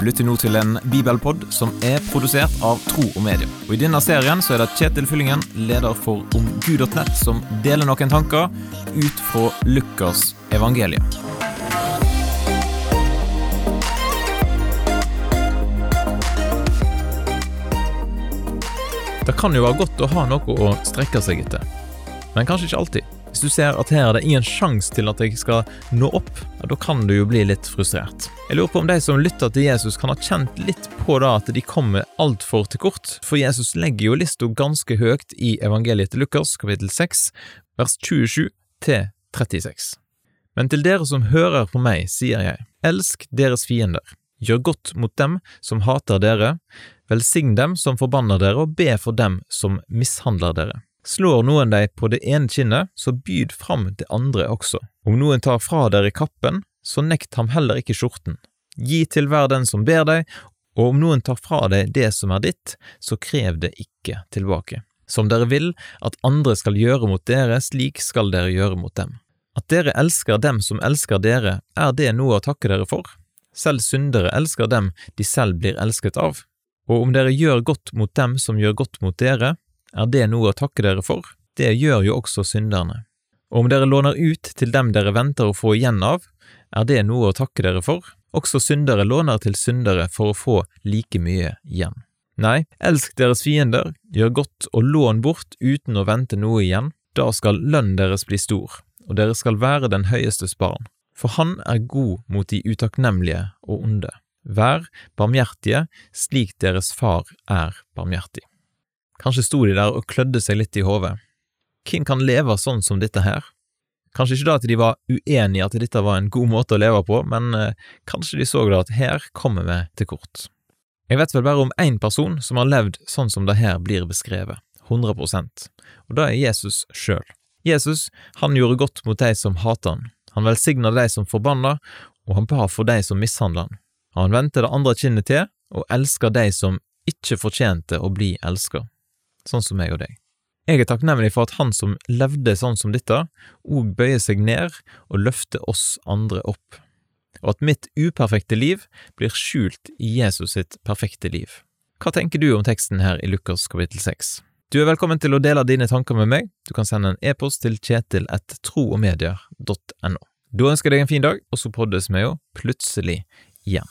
Du lytter nå til en bibelpod som er produsert av Tro og Medie. Og I denne serien så er det Kjetil Fyllingen, leder for omgud.nett, som deler noen tanker ut fra Lukas evangelium. Det kan jo være godt å ha noe å strekke seg etter, men kanskje ikke alltid. Hvis du ser at her er det ingen sjanse til at jeg skal nå opp, ja, da kan du jo bli litt frustrert. Jeg lurer på om de som lytter til Jesus kan ha kjent litt på da at de kommer altfor til kort, for Jesus legger jo lista ganske høyt i evangeliet til Lukas kapittel 6, vers 27 til 36. Men til dere som hører på meg, sier jeg, elsk deres fiender, gjør godt mot dem som hater dere, velsign dem som forbanner dere, og be for dem som mishandler dere. Slår noen deg på det ene kinnet, så byd fram det andre også. Om noen tar fra dere kappen, så nekt ham heller ikke skjorten. Gi til hver den som ber deg, og om noen tar fra deg det som er ditt, så krev det ikke tilbake. Som dere vil at andre skal gjøre mot dere, slik skal dere gjøre mot dem. At dere elsker dem som elsker dere, er det noe å takke dere for? Selv syndere elsker dem de selv blir elsket av. Og om dere gjør godt mot dem som gjør godt mot dere, er det noe å takke dere for? Det gjør jo også synderne. Og om dere låner ut til dem dere venter å få igjen av, er det noe å takke dere for? Også syndere låner til syndere for å få like mye igjen. Nei, elsk deres fiender, gjør godt og lån bort uten å vente noe igjen, da skal lønnen deres bli stor, og dere skal være den høyestes barn. For han er god mot de utakknemlige og onde. Vær barmhjertige slik deres far er barmhjertig. Kanskje sto de der og klødde seg litt i hodet. Hvem kan leve sånn som dette her? Kanskje ikke da at de var uenige at dette var en god måte å leve på, men eh, kanskje de så da at her kommer vi til kort. Jeg vet vel bare om én person som har levd sånn som det her blir beskrevet, 100% og det er Jesus sjøl. Jesus, han gjorde godt mot de som hater han, han velsigna de som forbanna, og han ba for de som mishandla han. Han vendte det andre kinnet til, og elska de som ikke fortjente å bli elska sånn som meg og deg. Jeg er takknemlig for at han som levde sånn som dette, òg bøyer seg ned og løfter oss andre opp, og at mitt uperfekte liv blir skjult i Jesus sitt perfekte liv. Hva tenker du om teksten her i Lukas kapittel 6? Du er velkommen til å dele dine tanker med meg. Du kan sende en e-post til kjetil kjetil.troogmedier.no. Da ønsker jeg deg en fin dag, og så poddes vi jo plutselig igjen.